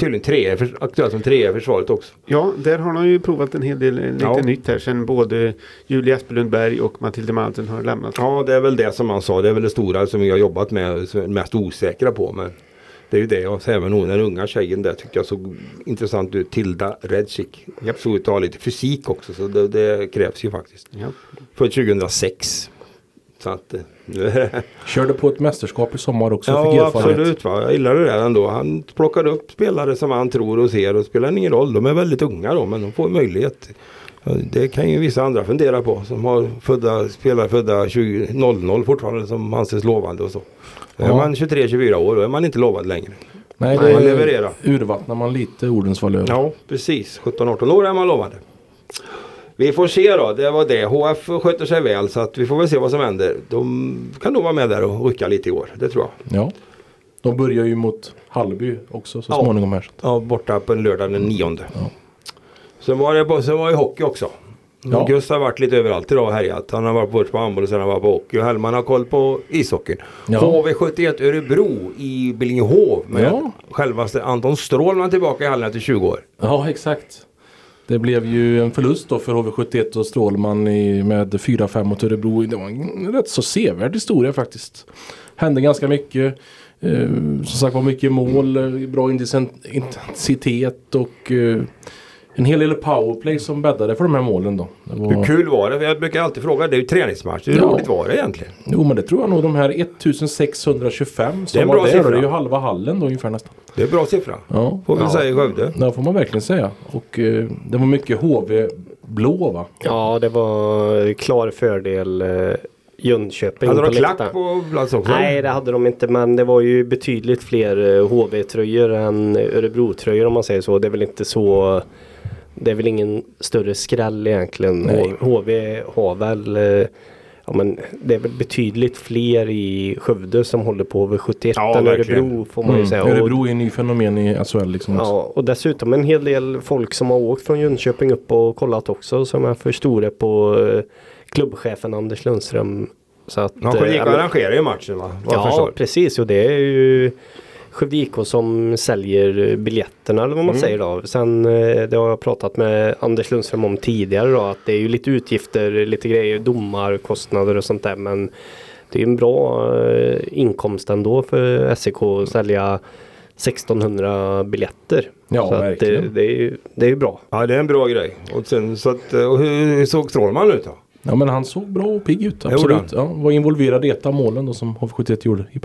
Tydligen trea, i förs- aktuell som trea i försvaret också. Ja, där har de ju provat en hel del eh, lite Ja. nytt här. Sen både Julia Espelund Berg och Matilda Malten har lämnat. Ja det är väl det som han sa. Det är väl det stora som vi har jobbat med. Som vi är mest osäkra på. Men Det är ju det och även hon den unga tjejen där tyckte jag såg intressant ut. Tilda Redzik. Japp. Såg ut att ha lite fysik också så det, det krävs ju faktiskt. Ja. Född 2006. Så att eh, är [laughs] Körde på ett mästerskap i sommar också. Ja absolut. Va? Jag gillar det där ändå. Han plockar upp spelare som han tror och ser och spelar ingen roll. De är väldigt unga då men de får möjlighet. Det kan ju vissa andra fundera på som har födda, spelare födda 20, 00 fortfarande som anses lovande och så. Är Ja. man 23-24 år då är man inte lovad längre. Nej, Man det levererar. urvattnar man lite ordens valör. Ja precis. 17-18 år är man lovande. Vi får se då. Det var det. HF sköter sig väl så att vi får väl se vad som händer. De kan nog vara med där och rycka lite i år. Det tror jag. Ja. De börjar ju mot Hallby också så Ja. småningom här. Ja, borta på en lördag den nionde. Ja. Sen var det på, sen var det hockey också. Ja. Gus har varit lite överallt idag och härjat. Han har varit både på handboll och sen har han varit på hockey. Och Hellman har koll på ishockeyn. Ja. HV71 Örebro i Billingehov med Ja. självaste Anton Strålman tillbaka i hallen efter 20 år. Ja, exakt. Det blev ju en förlust då för HV71 och Strålman i, med 4-5 mot Örebro. Det var en rätt så sevärd historia faktiskt. Hände ganska mycket. Eh, som sagt var mycket mål, bra intensitet och eh, en hel del powerplay som bäddade för de här målen då. Det Hur var, kul var det? Jag brukar alltid fråga. Det är ju träningsmatch. Hur Ja. roligt var det egentligen? jo men det tror jag nog de här 1625 Det är som en var bra där. siffra. Det är ju halva hallen då ungefär nästan. Det är en bra siffra. Ja, Får vi Ja. säga i Skövde. det får man verkligen säga. Och eh, det var mycket HV-blå va? Ja, det var klar fördel eh, Jönköping Hade de på klack på plats också? Nej, det hade de inte. Men det var ju betydligt fler eh, HV-tröjor än Örebro-tröjor om man säger så. Det är väl inte så. Det är väl ingen större skräll egentligen. Nej. HV har väl eh, Ja, men det är väl betydligt fler i Skövde som håller på HV71 Ja, än. Örebro får man ju Mm. säga. Och- Örebro är en ny fenomen i SHL liksom. Ja, och dessutom en hel del folk som har åkt från Jönköping upp och kollat också som jag förstod det på eh, klubbchefen Anders Lundström. Så att, eh, gick ja, och men- arrangerade ju matchen va? Vad Ja, precis och det är ju Skövde IK som säljer biljetterna eller vad man Mm. säger då. Sen eh, det har jag pratat med Anders Lundström om tidigare då att det är ju lite utgifter, lite grejer, domarkostnader och sånt där men det är en bra eh, inkomst ändå för SEK att sälja 1600 biljetter. Ja, så att det, verkligen. det, är ju, det är ju bra. Ja det är en bra grej. Och, sen, så att, och hur, såg Strålman ut då? Ja men han såg bra och pigg ut. Absolut. Ja, var involverad i ett av målen då som HV71 gjorde i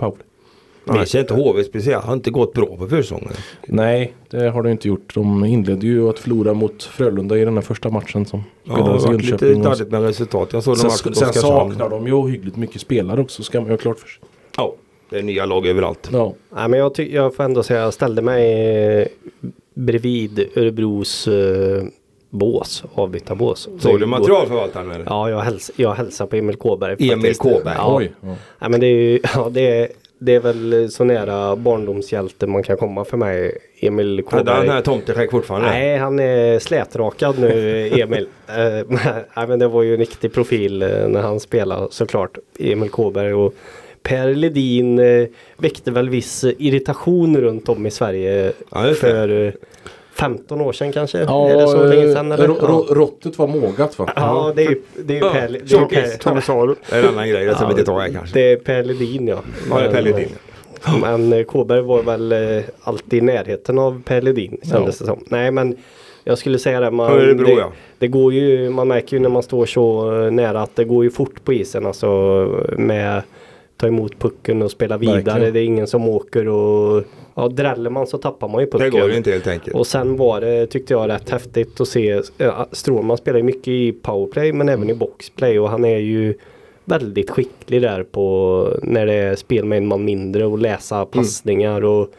powerplay. Annars är inte HV speciellt. Har inte gått bra på försäsongen. Nej, det har de inte gjort. De inledde ju att förlora mot Frölunda i den här första matchen som Ja, det spelades i varit lite Jönköping. och- darrigt med resultat. Jag såg den Sen, matchen mot sen saknar de ju ohyggligt mycket spelare också ska man ju ha klart för sig. Ja, det är nya lag överallt. Ja, Nej, men jag, ty- jag får ändå säga jag ställde mig eh, bredvid Örebros eh, bås, avbytarbås. Såg du materialförvaltaren eller? Ja, jag, häls jag hälsar på Emil Kåberg. Emil. Kåberg. Ja. oj. Ja. Nej, men det är ju, [laughs] ja, det är, det är väl så nära barndomshjälte man kan komma för mig. Emil Hade han Kåberg. här tomteskägg fortfarande? Nej, han är slätrakad nu, [laughs] Emil. Eh, Nej, men det var ju en riktig profil eh, när han spelade såklart. Emil Kåberg och Per Ledin eh, väckte väl viss irritation runt om i Sverige Ja, för 15 år sedan kanske. Ja, är det så länge sedan? Eller? ro- ro- Råttet var mågat va? Ja, det är ju det är ju Ja, Per, det per, Det är en annan grej. Det ska vi inte ta här kanske. det är Per Ledin ja. Ja, det är Per Ledin. Men eh, Kåberg var väl eh, alltid i närheten av Per Ledin kändes det som. Nej men jag skulle säga det. Man, Örebro, det, ja. det går ju, man märker ju när man står så eh, nära att det går ju fort på isen alltså med ta emot pucken och spela vidare. Verkligen. Det är ingen som åker och ja, dräller man så tappar man ju Det pucken. går ju inte helt enkelt. Och sen var det, tyckte jag, rätt häftigt att se. Strålman spelar ju mycket i powerplay men även i boxplay och han är ju väldigt skicklig där på när det är spel med en man mindre och läsa passningar och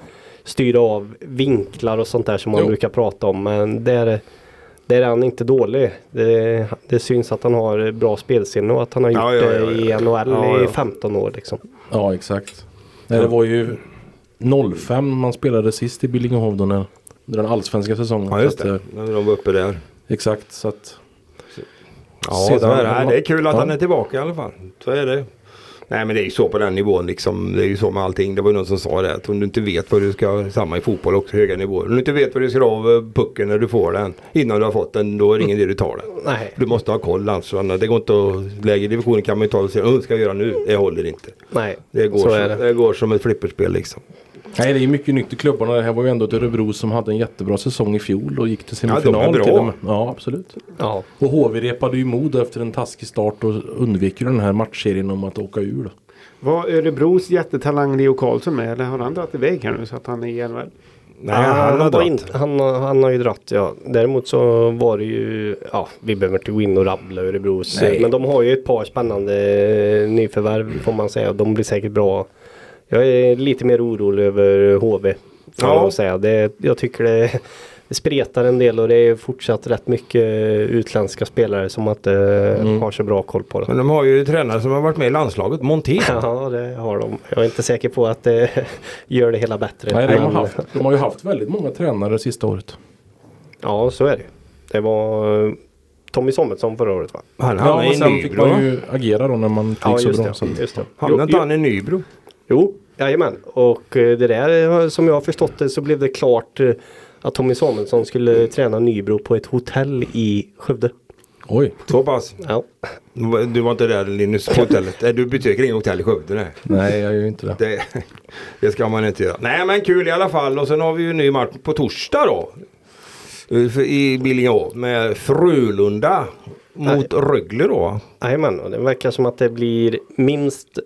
styra av vinklar och sånt där som man Jo. brukar prata om. Men där, där är han inte dålig. Det, det syns att han har bra spelsinne och att han har gjort Ja, ja, ja, det i. NHL Ja, ja. i 15 år liksom. Ja, exakt. Nej, det var ju 05 man spelade sist i Billingehov då när, under den allsvenska säsongen. Ja just Så det. att, När de var uppe där. eh, Exakt, så att Ja, Sedan- så är det. Det är kul att Ja. han är tillbaka i alla fall. Så är det. Nej men det är ju så på den nivån liksom. Det är ju så med allting. Det var ju någon som sa det. Att om du inte vet vad du ska, samma i fotboll också, höga nivåer. Om du inte vet vad du ska ha av eh, pucken när du får den. Innan du har fått den, då är det ingen idé du tar den. Nej, Du måste ha koll alltså. Det går inte att, lägre divisioner kan man ju ta och säga, "Åh, ska jag göra nu? Det håller inte. nej. Det går, så som, det. det. går som ett flipperspel liksom. Nej det är mycket nytt i klubbarna. Det här var ju ändå ett Örebro som hade en jättebra säsong i fjol och gick till Ja, semifinal bra. till och med. Ja absolut. Ja, Och HV repade ju mod efter en taskig start och undvek ju den här matchserien om att åka ur. Då. Var Örebros jättetalang Leo Karlsson med eller har han dragit iväg här nu så att han är i NHL? Nej, han har var dratt. inte- han, har- han har ju dratt ja. Däremot så var det ju, ja vi behöver inte gå in och rabbla Örebros. Nej. Men de har ju ett par spännande nyförvärv får man säga. De blir säkert bra. Jag är lite mer orolig över HV. Ja. jag säga. Det, jag tycker det, det spretar en del och det är fortsatt rätt mycket utländska spelare som inte Mm. har så bra koll på det. Men de har ju tränare som har varit med i landslaget, Montén. [laughs] Ja det har de. Jag är inte säker på att det [laughs] gör det hela bättre. Nej, de, har haft, de har ju haft väldigt många tränare det sista året. Ja, så är det. Det var eh, Tommy Sommelsson förra året va? Han Ja, hamnade och i sen fick Nybro. man ju agera då när man inte Ja, gick så bra. Det. Hamnade inte han i Nybro? Jo, jajamän. Och eh, det där eh, som jag har förstått det så blev det klart eh, att Tommy Samuelsson skulle träna Nybro på ett hotell i Skövde. Oj. Så pass. Ja, Du var inte där Linus på hotellet? Du besöker inget hotell i Skövde nej. Nej jag gör ju inte det. Det, det ska man inte göra. Nej men kul i alla fall och sen har vi ju en ny match på torsdag då. I Billingå med Frölunda mot Rögle då. jajamän. Och det verkar som att det blir minst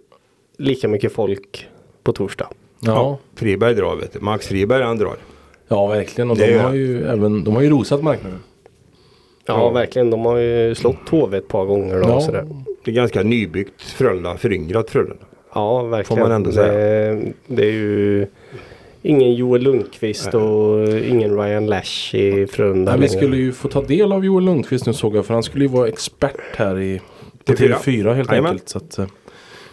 lika mycket folk på torsdag. Ja, Friberg drar vet du. Max Friberg han drar. ja verkligen. Och Det de har, ju även, de har ju rosat marknaden. Ja, Ja. verkligen. De har ju slått HV ett par gånger. Då, Ja. sådär. Det är ganska nybyggt Frölunda, föryngrat Frölunda. Ja, verkligen. Får man ändå säga. Det, det är ju ingen Joel Lundqvist och ingen Ryan Lash i Frölunda Men vi skulle ju få ta del av Joel Lundqvist nu såg jag. För han skulle ju vara expert här i på TV4. TV4 helt Jajamän. enkelt. Så att, eh,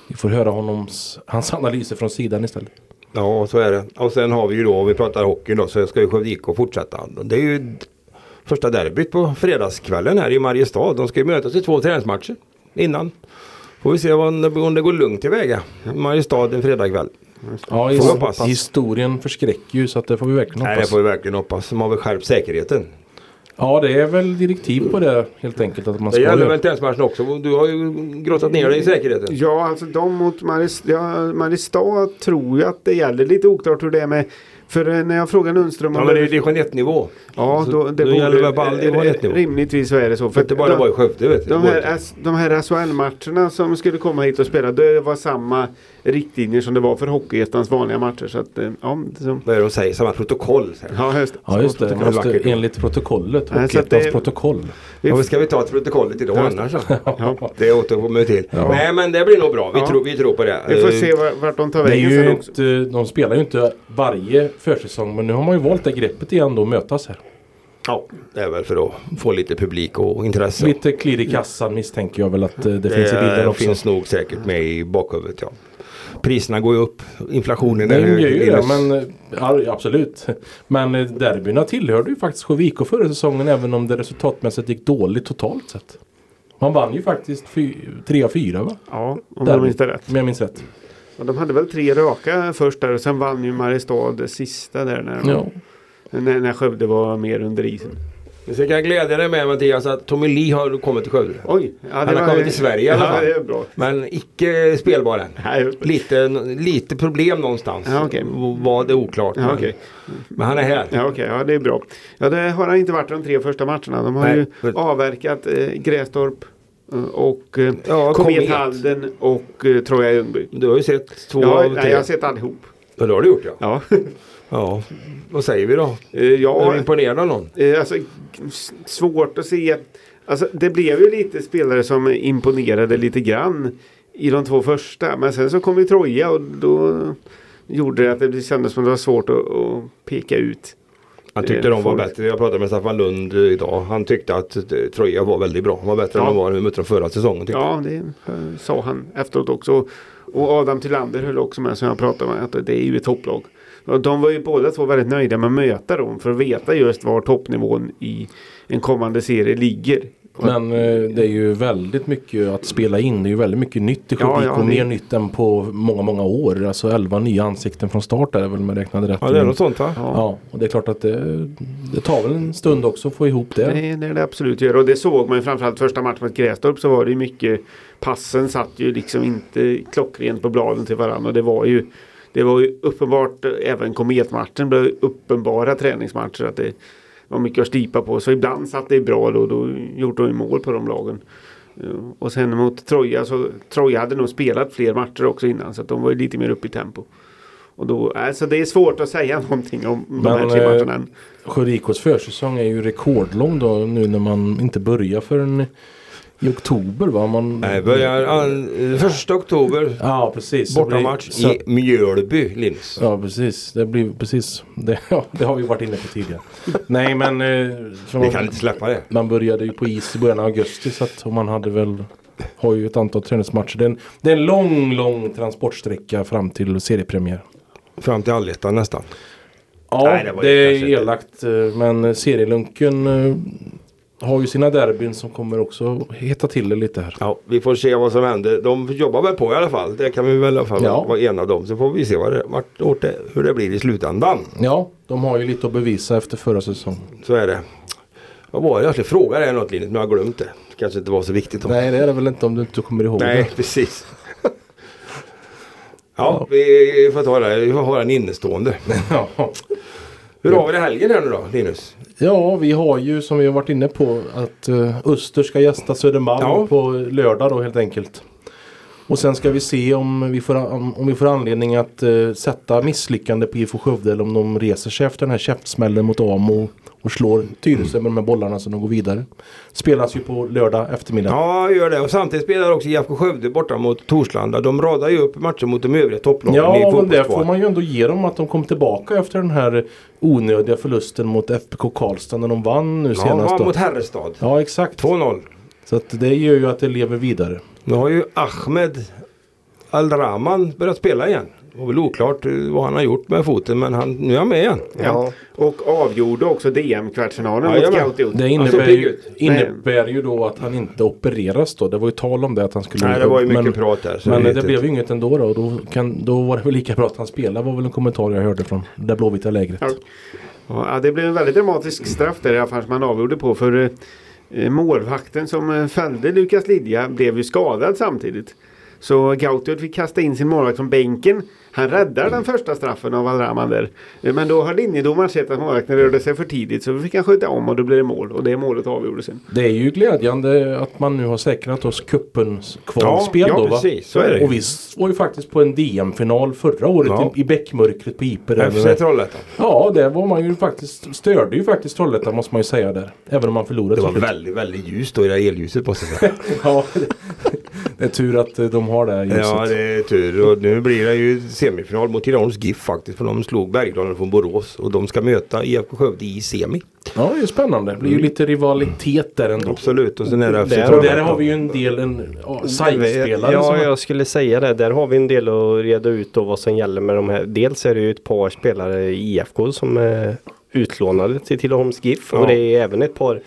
vi får höra honoms, hans analyser från sidan istället. Ja, så är det. Och sen har vi ju då, om vi pratar hockey då, så ska ju Skövde IK fortsätta. Det är ju första derbyt på fredagskvällen här i Mariestad. De ska ju mötas i två träningsmatcher innan. Får vi se om det, går lugnt tillväga. Mariestad en fredagkväll. Ja, his- hoppas. historien förskräcker ju så att det får vi verkligen Nej, det hoppas. får vi verkligen hoppas. De har väl skärpt säkerheten. Ja, det är väl direktiv på det helt enkelt att man Det ska gäller väl träningsmatchen också. Du har ju grottat ner dig i säkerheten. Ja, alltså de mot Marist ja, Mariestad tror jag att det gäller. Lite oklart hur det är med. För eh, när jag frågar Lundström Ja, om men det är ju division 1 nivå. Ja, Så då, det då gäller det borde, på all eh, division 1 nivå. Rimligtvis så är det så. För att det bara de, var i Skövde vet du. de här, inte- de här SHL-matcherna som skulle komma hit och spela, det var samma riktlinjer som det var för Hockeyettans vanliga matcher. Så att, eh, ja, som, Vad är det de säger? Samma protokoll. ja, just. Ja, just det. protokoll. Måste, Vackert. enligt protokollet. Så Hockeyettans protokoll. Vi- Ja, ska vi ta till protokollet idag det. annars? Ja. Det återkommer vi till. Ja. Nej men det blir nog bra. Vi, Ja. tror, vi tror på det. Vi får Eh, se var- vart de tar vägen sen också. ett, eh, de spelar ju inte varje försäsong men nu har man ju valt det greppet igen då att mötas här. Ja, det är väl för att få lite publik och intresse. Lite klirr i kassan misstänker jag väl att eh, det finns i bilden det också. finns nog säkert med i bakhuvudet. Ja. Priserna går ju upp. Inflationen är hög. ju det, men eh, ja, absolut. Men eh, derbyna tillhörde ju faktiskt Skövde förra säsongen även om det resultatmässigt gick dåligt totalt sett. Man vann ju faktiskt fy, 3 av 4 va? Ja, om Derby. jag minns det rätt. Om jag minns rätt. Och de hade väl tre raka först där och sen vann ju Mariestad det sista där när, de, Ja. när, när Skövde var mer under isen. Så jag kan glädja dig med Mattias att Tommy Lee har kommit till Skövde. Oj! Ja, Han har kommit till Sverige i alla ja, fall. det är bra. Men icke spelbar än. Nej. Lite, lite problem någonstans. Ja, okej. Vad det är oklart. Ja, men, okej. men han är här. Ja, okej, ja, det är bra. Ja, det har han inte varit de tre första matcherna. De har Nej, ju för- avverkat eh, Grästorp och eh, Ja, Komet Komet. Halden och eh, Troja Ljungby. Du har ju sett två Ja, av nej, tre. jag har sett allihop. Ja, det har du gjort ja. Ja, [laughs] Ja. Vad säger vi då? eh, Är ja du imponerad av någon? eh, alltså, svårt att se. Alltså, det blev ju lite spelare som imponerade lite grann i de två första. Men sen så kom ju Troja och då gjorde det att det kändes som det var svårt att, att peka ut. Han tyckte de var bättre. Jag pratade med Staffan Lund idag. Han tyckte att eh, Troja var väldigt bra. Han var bättre Ja. än de var dem förra säsongen. Ja, det eh, sa han efteråt också. Och Adam Tillander höll också med som jag pratade med att det är ju ett topplag. De var ju båda två väldigt nöjda med att möta dem för att veta just var toppnivån i en kommande serie ligger. Men eh, det är ju väldigt mycket att spela in. Det är ju väldigt mycket nytt i Ja, Skövde ja, och det- mer nytt än på många, många år. Alltså 11 nya ansikten från start är väl om jag räknade rätt. Ja, det är något sånt va? Ja. Ja, och det är klart att det, det tar väl en stund också att få ihop det. Det är det, är det absolut gör. Och det såg man ju framförallt första matchen mot Grästorp så var det ju mycket Passen satt ju liksom inte klockrent på bladen till varandra. Och det var ju det var ju uppenbart, även kometmatchen blev uppenbara träningsmatcher att det var mycket att stipa på. Så ibland satt det bra då, då gjorde de mål på de lagen. Eh, Och sen mot Troja så Troja hade nog spelat fler matcher också innan så de var ju lite mer uppe i tempo. Och då, alltså det är svårt att säga [laughs] någonting om de här Men, tre eh, matcherna än. Sjödikos försäsong är ju rekordlång då nu när man inte börjar förrän i oktober va? Man... Nej, börjar an, första oktober. Ja precis. Bortamatch blir- så- i Mjölby, Linus. Ja precis. Det blir precis. Det, [laughs] ja, det har vi varit inne på tidigare. Nej men. Eh, för Vi man, kan inte släppa det. man började ju på is i början av augusti så att man hade väl. Har ju ett antal träningsmatcher. Det är en, det är en lång lång transportsträcka fram till seriepremiär. Fram till allettan nästan. Ja Nej, det det, var ju är elakt. eh, Men serielunken eh, har ju sina derbyn som kommer också heta till det lite här. Ja, vi får se vad som händer. De jobbar väl på i alla fall. Det kan vi väl i alla fall Ja. vara ena dem. Så får vi se vad det, vart, det, hur det blir i slutändan. Ja, de har ju lite att bevisa efter förra säsongen. Så är det. Vad var det? Jag skulle fråga dig något Linus men jag har glömt det. kanske inte var så viktigt. Då. Nej det är det väl inte om du inte kommer ihåg Nej, det. precis. [laughs] Ja, vi får ta det. Vi får ha den innestående. [laughs] Ja. Hur har vi det helgen här nu då, Linus? Ja, vi har ju som vi har varit inne på att uh, Öster ska gästa Södermalm Ja. på lördag då helt enkelt. Och sen ska vi se om vi får, om, om vi får anledning att eh, sätta misslyckande på IFK Skövde eller om de reser sig efter den här käftsmällen mot Amo och slår Tyresö med de här bollarna så de går vidare. Spelas ju på lördag eftermiddag. Ja, gör det. Och samtidigt spelar också IFK Skövde borta mot Torslanda. De radar ju upp matcher mot de övriga topplagen i Ja, men det får man ju ändå ge dem att de kom tillbaka efter den här onödiga förlusten mot FBK Karlstad när de vann nu Ja, senast. då. mot Herrestad. Ja, exakt. 2-0. Så att det gör ju att det lever vidare. Nu har ju Ahmed Al-Rahman börjat spela igen. Det var väl oklart eh, vad han har gjort med foten men han, nu är han med igen. Ja. Och avgjorde också DM-kvartsfinalen mot Jajamän. Scout ut. Det Han innebär pigg ju, innebär ju då att han inte opereras då. Det var ju tal om det att han skulle Nej, det var ju mycket men, prat där. så Men det vet blev ju inget ändå då. Och Då, kan, då var det väl lika bra att han spelade var väl en kommentar jag hörde från det blåvita lägret. Ja. Ja, det blev en väldigt dramatisk straff där i alla fall som man avgjorde på. För eh, målvakten som eh, fällde Lukas Lidja blev ju skadad samtidigt. Så Gautur fick kasta in sin målvakt från bänken. Han räddar den första straffen av Al-Rahman där. Eh, Men då har linjedomaren sett att målvakten rörde sig för tidigt så fick han skjuta om och då blev det mål. Och det målet avgjordes sen. Det är ju glädjande att man nu har säkrat oss cupens kvalspel Ja, ja, då va? precis. Så är det. Och vi var ju faktiskt på en DM-final förra året Ja. i, i bäckmörkret på Iper. FC Trollhättan. Ja, det var man ju faktiskt, störde ju faktiskt Trollhättan måste man ju säga där. Även om man förlorade. Det var väldigt, väldigt ljust då i det elljuset säga. [laughs] Ja, det är tur att eh, de har det ljuset. Ja, det är tur. Och nu blir det ju semifinal mot Tidaholms GIF faktiskt. För de slog Bergdalen från Borås. Och de ska möta IFK Skövde i semi. Ja, det är spännande. Det blir ju lite rivalitet där ändå. Absolut. Och sen är det Där- Och där har vi ju en del en ja, sidespelare Ja, som jag skulle säga det. Där har vi en del att reda ut då vad som gäller med de här. Dels är det ju ett par spelare i IFK som är utlånade till Tidaholms GIF. Ja. Och det är även ett par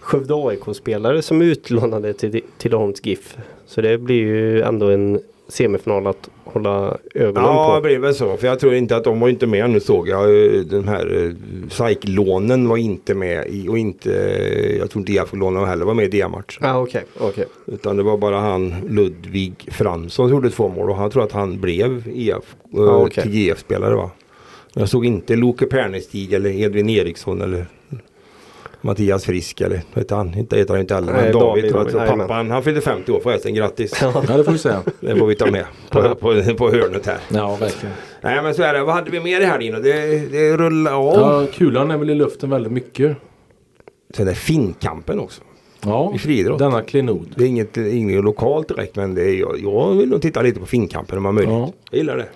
Skövde AIK-spelare som är utlånade till Tidaholms GIF. Så det blir ju ändå en semifinal att hålla ögonen Ja, det på. blir väl så. För jag tror inte att de var inte med. Nu såg jag den här eh, SAIK-lånen var inte med i och inte, eh, jag tror inte IFK-lånen heller var med i DM-matchen. Ja, okej. okej. Utan det var bara han Ludvig Fransson som gjorde två mål och han tror att han blev IF, eh, Ja, okej. till GF-spelare va. Jag såg inte Loke Pernestig eller Edvin Eriksson eller Mattias Frisk eller vad heter han? Inte heter han inte heller. Nej, David, David, David pappan. Han fyllde 50 år förresten. Grattis. Ja, det får vi säga. [laughs] Det får vi ta med på, på, på hörnet här. Ja, verkligen. Nej men så är det. Vad hade vi mer i helgen? Det, det rullar av. Ja, kulan är väl i luften väldigt mycket. Sen är Finnkampen också. Ja, I friidrott. denna klenod. Det är inget, inget lokalt direkt men det är, jag, jag vill nog titta lite på Finnkampen om man har möjlighet. Ja. Jag gillar det.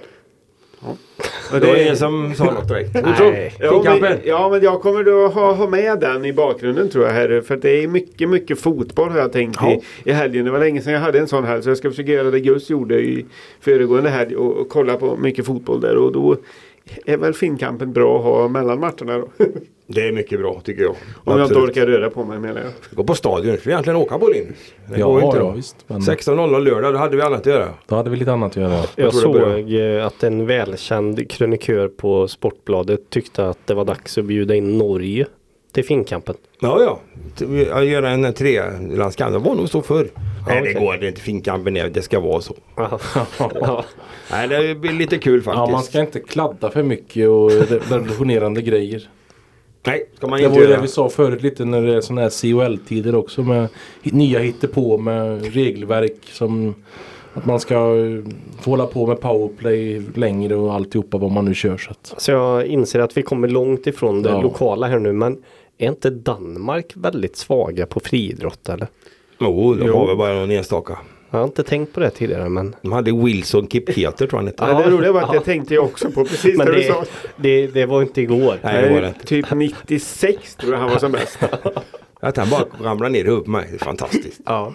Och Det var ingen som sa något direkt. [laughs] Nej. Ja men, ja men jag kommer då ha, ha med den i bakgrunden tror jag här. För det är mycket, mycket fotboll har jag tänkt Ja. i, i helgen. Det var länge sedan jag hade en sån helg. Så jag ska försöka göra det Gus gjorde i föregående helg och, och kolla på mycket fotboll där. Och då är väl Finnkampen bra att ha mellan matcherna då. [laughs] Det är mycket bra tycker jag. Om jag inte Absolut. orkar röra på mig menar jag. Gå på stadion. Vi ska egentligen åka på. Det Ja, går inte ja, visst. Men 16.00 lördag, då hade vi annat att göra. då hade vi lite annat att göra. Jag det såg eh, att en välkänd krönikör på Sportbladet tyckte att det var dags att bjuda in Norge till Finnkampen. Ja, ja. Att göra en trelandskamp. Det var nog så förr. Nej det går det är inte finkampen ner. Det ska vara så. [laughs] Ja. Nej det blir lite kul faktiskt. Ja, man ska inte kladda för mycket och re- revolutionerande grejer. Nej, ska man Det inte var ju det vi sa förut lite när det är sådana här COL-tider också med nya hittepå med regelverk som att man ska eh, få hålla på med powerplay längre och alltihopa vad man nu kör. Så att, Så jag inser att vi kommer långt ifrån det Ja. lokala här nu men är inte Danmark väldigt svaga på friidrott eller? Jo, de Jo. har väl bara någon enstaka. Jag har inte tänkt på det tidigare men De hade Wilson Kipketer tror jag han hette. Ja, det roliga var att Ja. jag tänkte jag också på precis Men det du det, sa. det, det var inte igår. Nej, det var det inte. typ 96 tror jag han var som bäst. [laughs] Att han bara ramlar ner i huvudet på mig. Det är fantastiskt. Ja.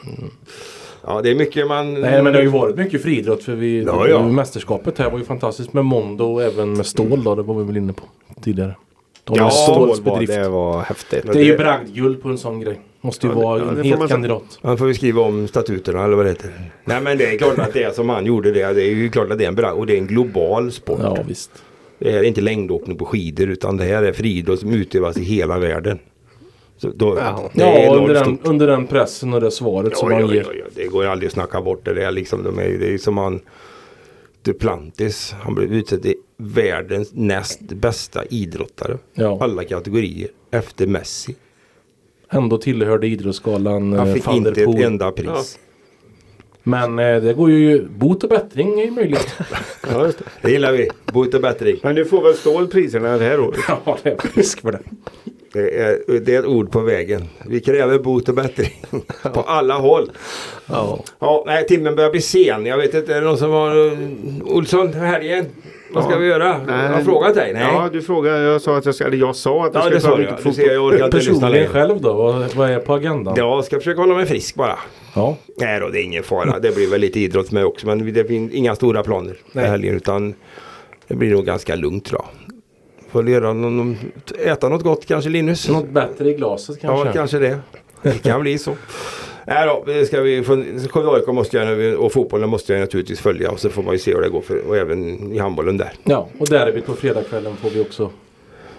Ja, det är mycket man... nej men det har ju varit mycket friidrott för vi, Ja, ja. mästerskapet här var ju fantastiskt med Mondo och även med stål då. Det var vi väl inne på tidigare. De Ja, Stål var, det var häftigt. Det är ju bragdguld på en sån grej. Måste ju Ja, vara en säga. kandidat. Han får ju skriva om statuterna eller vad det heter. Nej men det är klart att det är som han gjorde det. Det är ju klart att det är en bra och det är en global sport. Ja visst. Det är inte längdåkning på skidor utan det här är friidrott som utövas i hela världen. Så då, Ja. Ja under den, under den pressen och det svaret som Ja, man ja, ger. ja, ja, det går aldrig att snacka bort det. Det är, liksom, de är, det är som han Duplantis. Han blev utsedd till världens näst bästa idrottare. Ja. Alla kategorier. Efter Messi. Ändå tillhörde idrottsgalan Han eh, fick inte ett enda pris. Men eh, det går ju bot och bättring är ju möjligt. [laughs] Ja, just det. Det gillar vi. Bot och bättring. Men du får väl stål priserna det här året. [laughs] ja det är risk för det. Det är, det är ett ord på vägen. Vi kräver bot och bättring. [laughs] på alla håll. Ja. Ja, nej, timmen börjar bli sen. Jag vet inte, är det någon som har... Uh, Olsson, helgen? Vad ska vi göra? Jag har frågat dig. Nej. Ja, du frågade. Jag sa att jag ska, eller jag sa att jag Ja, ska det sa du. mycket ja. Du fotboll. ser, jag orkar inte lyssna Personligen längre. själv då? Vad, vad är på agendan? Ja, jag ska försöka hålla mig frisk bara. Ja. Nej då, det är ingen fara. Det blir väl lite idrott med också. Men det finns inga stora planer Nej. Nej. helgen. Utan det blir nog ganska lugnt tror jag. Får göra någon, äta något gott kanske Linus? Något bättre i glaset kanske? Ja, kanske det. Det kan bli så. Nej då, det ska vi Skövde AIK måste jag och fotbollen måste jag naturligtvis följa och så får man ju se hur det går för, och även i handbollen där. Ja, och derbyt på fredagskvällen får vi också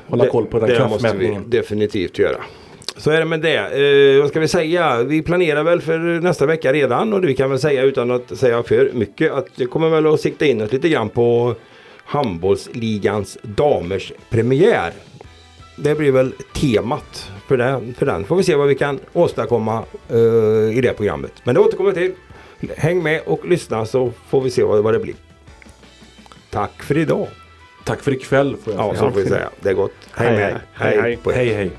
hålla koll på den det måste vi kraftmätningen. definitivt göra. Så är det med det. Eh, vad ska vi säga? Vi planerar väl för nästa vecka redan och vi kan väl säga utan att säga för mycket att det kommer väl att sikta in oss lite grann på handbollsligans damers premiär. Det blir väl temat för den. För den får vi se vad vi kan åstadkomma eh, i det programmet. Men det återkommer till. Häng med och lyssna så får vi se vad, vad det blir. Tack för idag. Tack för ikväll får jag Ja, säga. så får vi säga. Det är gott. Hej Hej, med. hej. Hej, hej. er. Hej hej.